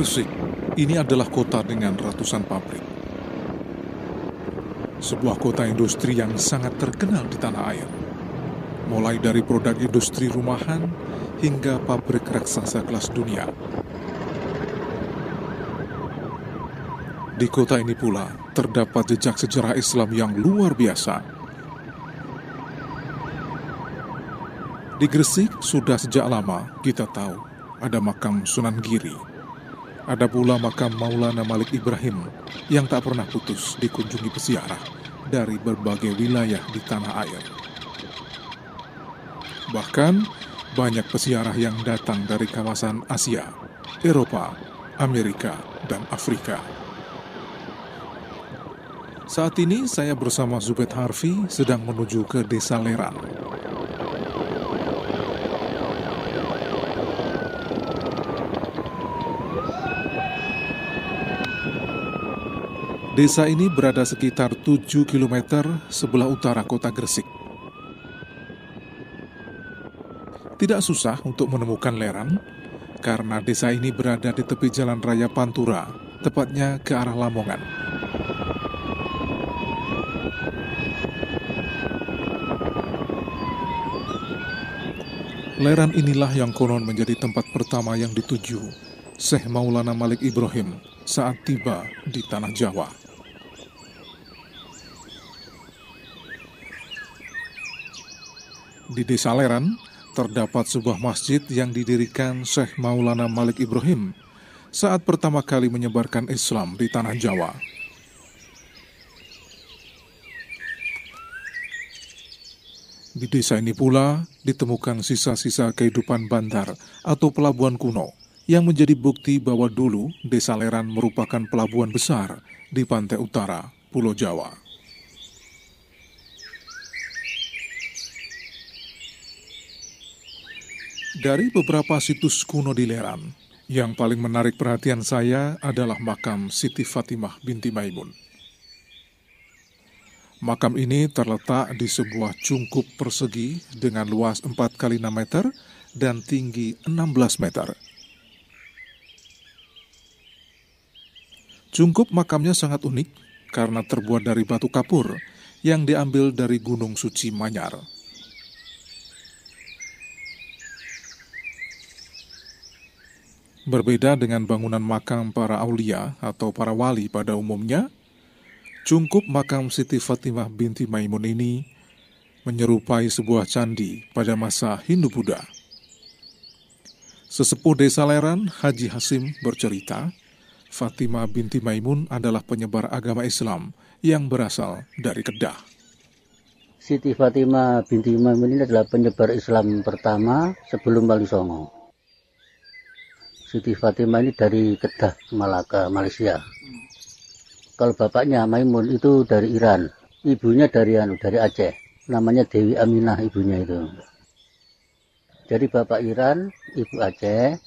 Gresik, ini adalah kota dengan ratusan pabrik. Sebuah kota industri yang sangat terkenal di tanah air. Mulai dari produk industri rumahan hingga pabrik raksasa kelas dunia. Di kota ini pula terdapat jejak sejarah Islam yang luar biasa. Di Gresik sudah sejak lama kita tahu ada makam Sunan Giri. Ada pula makam Maulana Malik Ibrahim yang tak pernah putus dikunjungi peziarah dari berbagai wilayah di tanah air. Bahkan banyak peziarah yang datang dari kawasan Asia, Eropa, Amerika, dan Afrika. Saat ini saya bersama Zubed Harfi sedang menuju ke Desa Leran. Desa ini berada sekitar 7 km sebelah utara kota Gresik. Tidak susah untuk menemukan Leran, karena desa ini berada di tepi jalan raya Pantura, tepatnya ke arah Lamongan. Leran inilah yang konon menjadi tempat pertama yang dituju Syekh Maulana Malik Ibrahim saat tiba di tanah Jawa. Di desa Leran terdapat sebuah masjid yang didirikan Syekh Maulana Malik Ibrahim saat pertama kali menyebarkan Islam di tanah Jawa. Di desa ini pula ditemukan sisa-sisa kehidupan bandar atau pelabuhan kuno yang menjadi bukti bahwa dulu desa Leran merupakan pelabuhan besar di pantai utara Pulau Jawa. Dari beberapa situs kuno di Leran, yang paling menarik perhatian saya adalah makam Siti Fatimah binti Maimun. Makam ini terletak di sebuah cungkup persegi dengan luas 4 kali 6 meter dan tinggi 16 meter. Cungkup makamnya sangat unik karena terbuat dari batu kapur yang diambil dari Gunung Suci Manyar. Berbeda dengan bangunan makam para aulia atau para wali pada umumnya, Cungkup makam Siti Fatimah binti Maimun ini menyerupai sebuah candi pada masa Hindu-Buddha. Sesepuh desa Leran, Haji Hasim bercerita, Fatimah binti Maimun adalah penyebar agama Islam yang berasal dari Kedah. Siti Fatimah binti Maimun ini adalah penyebar Islam pertama sebelum Wali Songo. Siti Fatimah ini dari Kedah, Malaka, Malaysia. Kalau bapaknya Maimun itu dari Iran, ibunya dari anu dari Aceh. Namanya Dewi Aminah ibunya itu. Jadi bapak Iran, ibu Aceh,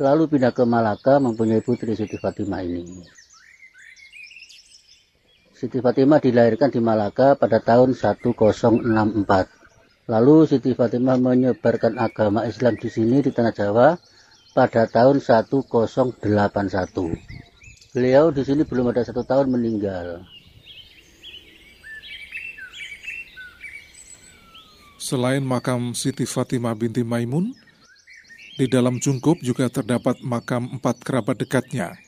lalu pindah ke Malaka mempunyai putri Siti Fatimah ini. Siti Fatimah dilahirkan di Malaka pada tahun 1064. Lalu Siti Fatimah menyebarkan agama Islam di sini di Tanah Jawa pada tahun 1081. Beliau di sini belum ada satu tahun meninggal. Selain makam Siti Fatimah binti Maimun, di dalam cungkup juga terdapat makam empat kerabat dekatnya.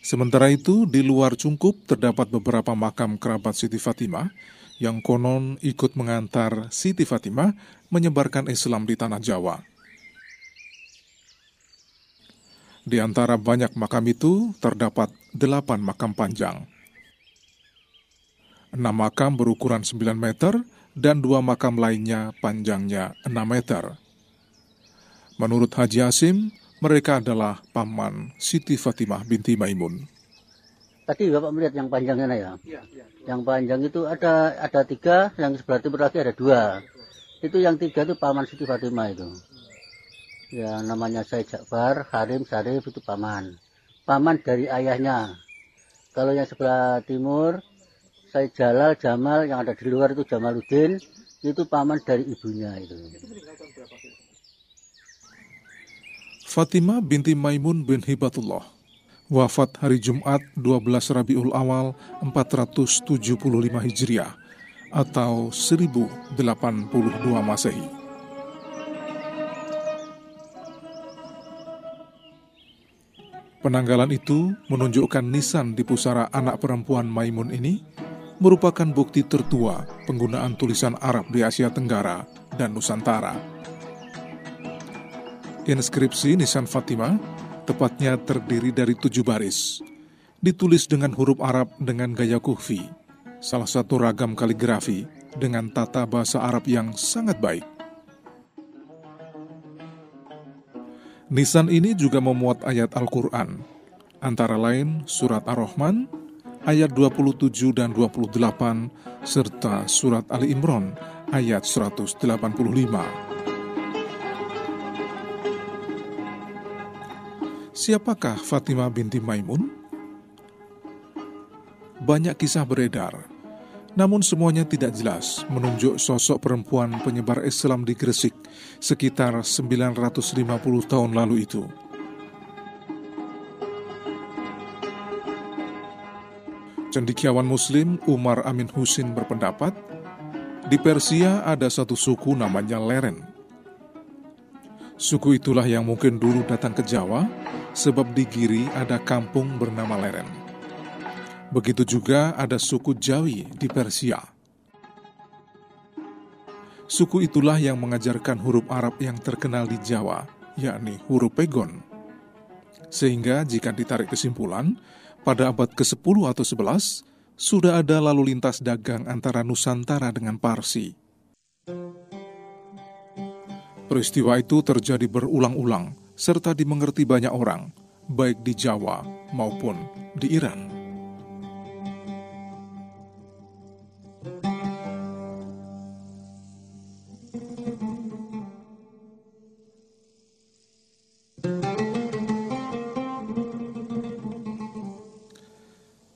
Sementara itu, di luar cungkup terdapat beberapa makam kerabat Siti Fatimah yang konon ikut mengantar Siti Fatimah menyebarkan Islam di tanah Jawa. Di antara banyak makam itu terdapat delapan makam panjang. Enam makam berukuran 9 meter dan dua makam lainnya panjangnya 6 meter. Menurut Haji Asim, mereka adalah paman Siti Fatimah binti Maimun. Tadi Bapak melihat yang panjangnya ya? ya, ya. Yang panjang itu ada ada tiga, yang sebelah timur lagi ada dua. Itu yang tiga itu paman Siti Fatimah itu ya namanya saya Jakbar Harim Sarif itu paman. Paman dari ayahnya. Kalau yang sebelah timur saya Jalal Jamal yang ada di luar itu Jamaluddin itu paman dari ibunya itu. Fatimah binti Maimun bin Hibatullah. Wafat hari Jumat 12 Rabiul Awal 475 Hijriah atau 1082 Masehi. Penanggalan itu menunjukkan nisan di pusara anak perempuan Maimun ini merupakan bukti tertua penggunaan tulisan Arab di Asia Tenggara dan Nusantara. Inskripsi nisan Fatimah tepatnya terdiri dari tujuh baris, ditulis dengan huruf Arab dengan gaya kufi, salah satu ragam kaligrafi dengan tata bahasa Arab yang sangat baik. Nisan ini juga memuat ayat Al-Quran, antara lain surat Ar-Rahman, ayat 27 dan 28, serta surat Ali Imran ayat 185. Siapakah Fatimah binti Maimun? Banyak kisah beredar, namun semuanya tidak jelas menunjuk sosok perempuan penyebar Islam di Gresik sekitar 950 tahun lalu itu. Cendikiawan Muslim Umar Amin Husin berpendapat, di Persia ada satu suku namanya Leren. Suku itulah yang mungkin dulu datang ke Jawa, sebab di Giri ada kampung bernama Leren. Begitu juga ada suku Jawi di Persia. Suku itulah yang mengajarkan huruf Arab yang terkenal di Jawa, yakni huruf Pegon. Sehingga jika ditarik kesimpulan, pada abad ke-10 atau 11, sudah ada lalu lintas dagang antara Nusantara dengan Parsi. Peristiwa itu terjadi berulang-ulang, serta dimengerti banyak orang, baik di Jawa maupun di Iran.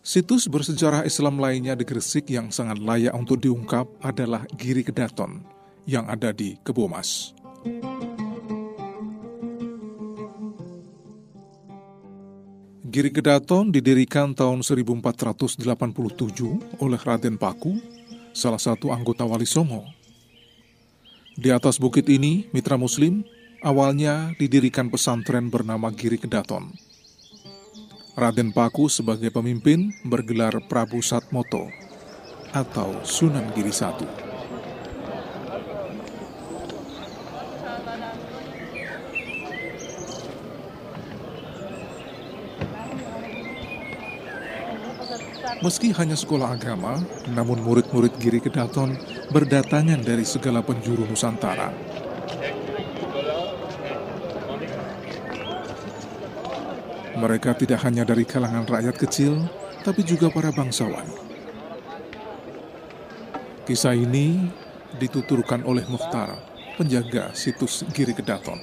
Situs bersejarah Islam lainnya di Gresik yang sangat layak untuk diungkap adalah Giri Kedaton yang ada di Kebomas. Giri Kedaton didirikan tahun 1487 oleh Raden Paku, salah satu anggota Wali Songo. Di atas bukit ini, mitra muslim, awalnya didirikan pesantren bernama Giri Kedaton Raden Paku sebagai pemimpin bergelar Prabu Satmoto atau Sunan Giri I. Meski hanya sekolah agama, namun murid-murid Giri Kedaton berdatangan dari segala penjuru Nusantara Mereka tidak hanya dari kalangan rakyat kecil, tapi juga para bangsawan. Kisah ini dituturkan oleh Mukhtar, penjaga situs Giri Kedaton.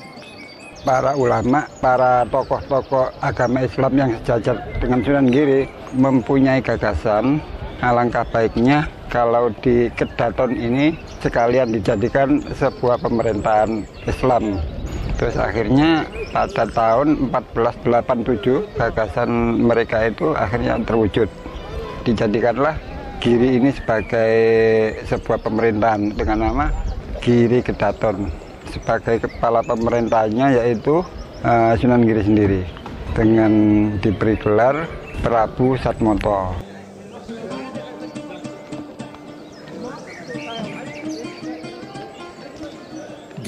Para ulama, para tokoh-tokoh agama Islam yang sejajar dengan Sunan Giri mempunyai gagasan alangkah baiknya kalau di Kedaton ini sekalian dijadikan sebuah pemerintahan Islam Terus akhirnya pada tahun 1487 gagasan mereka itu akhirnya terwujud. Dijadikanlah Giri ini sebagai sebuah pemerintahan dengan nama Giri Kedaton. Sebagai kepala pemerintahnya yaitu uh, Sunan Giri sendiri dengan diberi gelar Prabu Satmoto.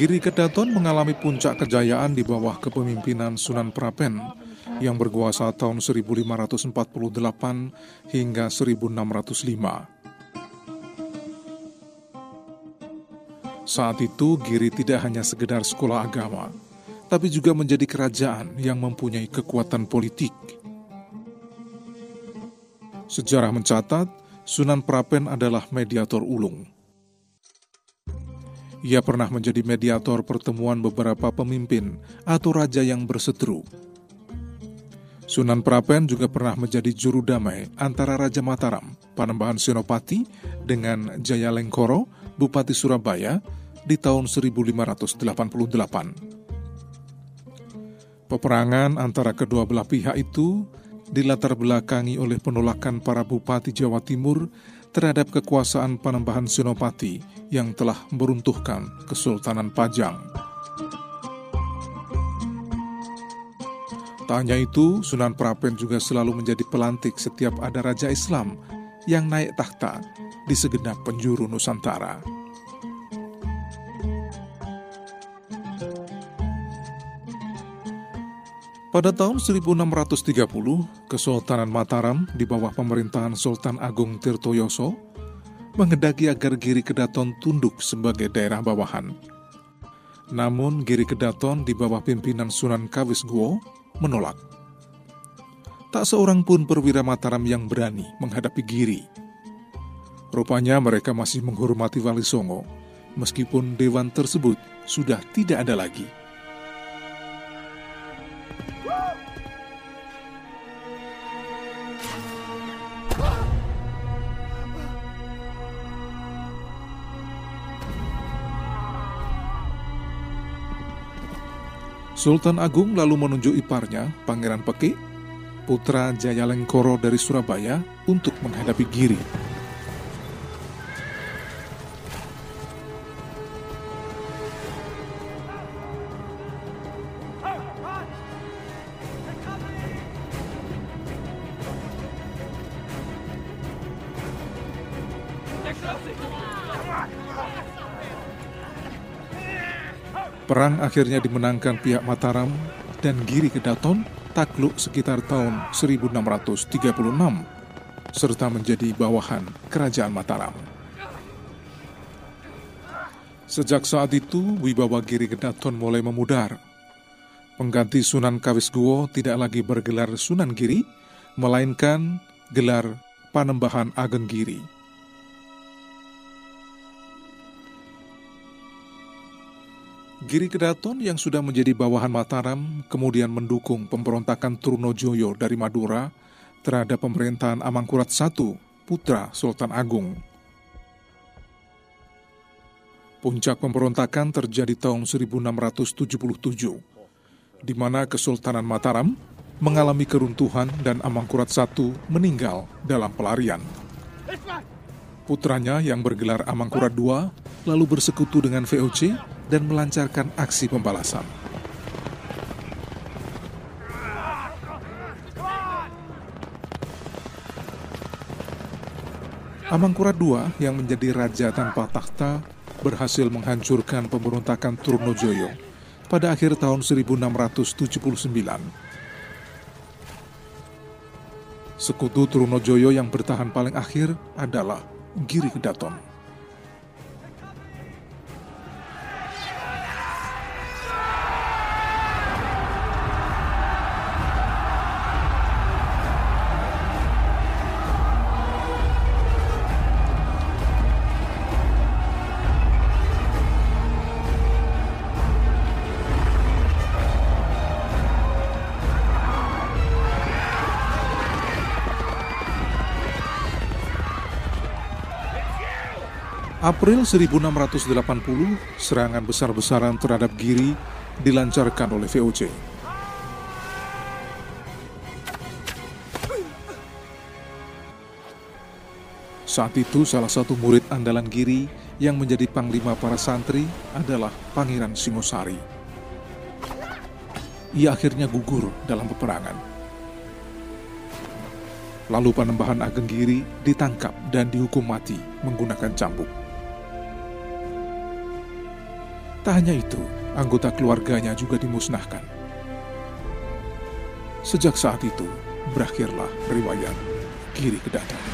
Giri Kedaton mengalami puncak kejayaan di bawah kepemimpinan Sunan Prapen yang berkuasa tahun 1548 hingga 1605. Saat itu Giri tidak hanya sekedar sekolah agama, tapi juga menjadi kerajaan yang mempunyai kekuatan politik. Sejarah mencatat, Sunan Prapen adalah mediator ulung ia pernah menjadi mediator pertemuan beberapa pemimpin atau raja yang berseteru. Sunan Prapen juga pernah menjadi juru damai antara Raja Mataram, Panembahan Senopati, dengan Jaya Lengkoro, Bupati Surabaya, di tahun 1588. Peperangan antara kedua belah pihak itu dilatar belakangi oleh penolakan para bupati Jawa Timur terhadap kekuasaan Panembahan Senopati yang telah meruntuhkan Kesultanan Pajang. Tak hanya itu, Sunan Prapen juga selalu menjadi pelantik setiap ada raja Islam yang naik tahta di segenap penjuru Nusantara. Pada tahun 1630, Kesultanan Mataram di bawah pemerintahan Sultan Agung Tirtoyoso menghendaki agar Giri Kedaton tunduk sebagai daerah bawahan. Namun Giri Kedaton di bawah pimpinan Sunan Kawis Guo menolak. Tak seorang pun perwira Mataram yang berani menghadapi Giri. Rupanya mereka masih menghormati Wali Songo, meskipun dewan tersebut sudah tidak ada lagi. Sultan Agung lalu menunjuk iparnya, Pangeran Peki, putra Jayalengkoro dari Surabaya, untuk menghadapi Giri. Perang akhirnya dimenangkan pihak Mataram dan Giri Kedaton takluk sekitar tahun 1636 serta menjadi bawahan Kerajaan Mataram. Sejak saat itu, wibawa Giri Kedaton mulai memudar. Pengganti Sunan Kawis tidak lagi bergelar Sunan Giri, melainkan gelar Panembahan Ageng Giri. Giri Kedaton yang sudah menjadi bawahan Mataram kemudian mendukung pemberontakan Trunojoyo dari Madura terhadap pemerintahan Amangkurat I, putra Sultan Agung. Puncak pemberontakan terjadi tahun 1677, di mana Kesultanan Mataram mengalami keruntuhan dan Amangkurat I meninggal dalam pelarian. Putranya yang bergelar Amangkurat II lalu bersekutu dengan VOC dan melancarkan aksi pembalasan. Amangkurat II yang menjadi raja tanpa takhta berhasil menghancurkan pemberontakan Trunojoyo pada akhir tahun 1679. Sekutu Trunojoyo yang bertahan paling akhir adalah Giri Kedaton. April 1680, serangan besar-besaran terhadap Giri dilancarkan oleh VOC. Saat itu salah satu murid andalan Giri yang menjadi panglima para santri adalah Pangeran Singosari. Ia akhirnya gugur dalam peperangan. Lalu Panembahan Ageng Giri ditangkap dan dihukum mati menggunakan cambuk. Tak hanya itu, anggota keluarganya juga dimusnahkan. Sejak saat itu, berakhirlah riwayat Kiri Kedaton.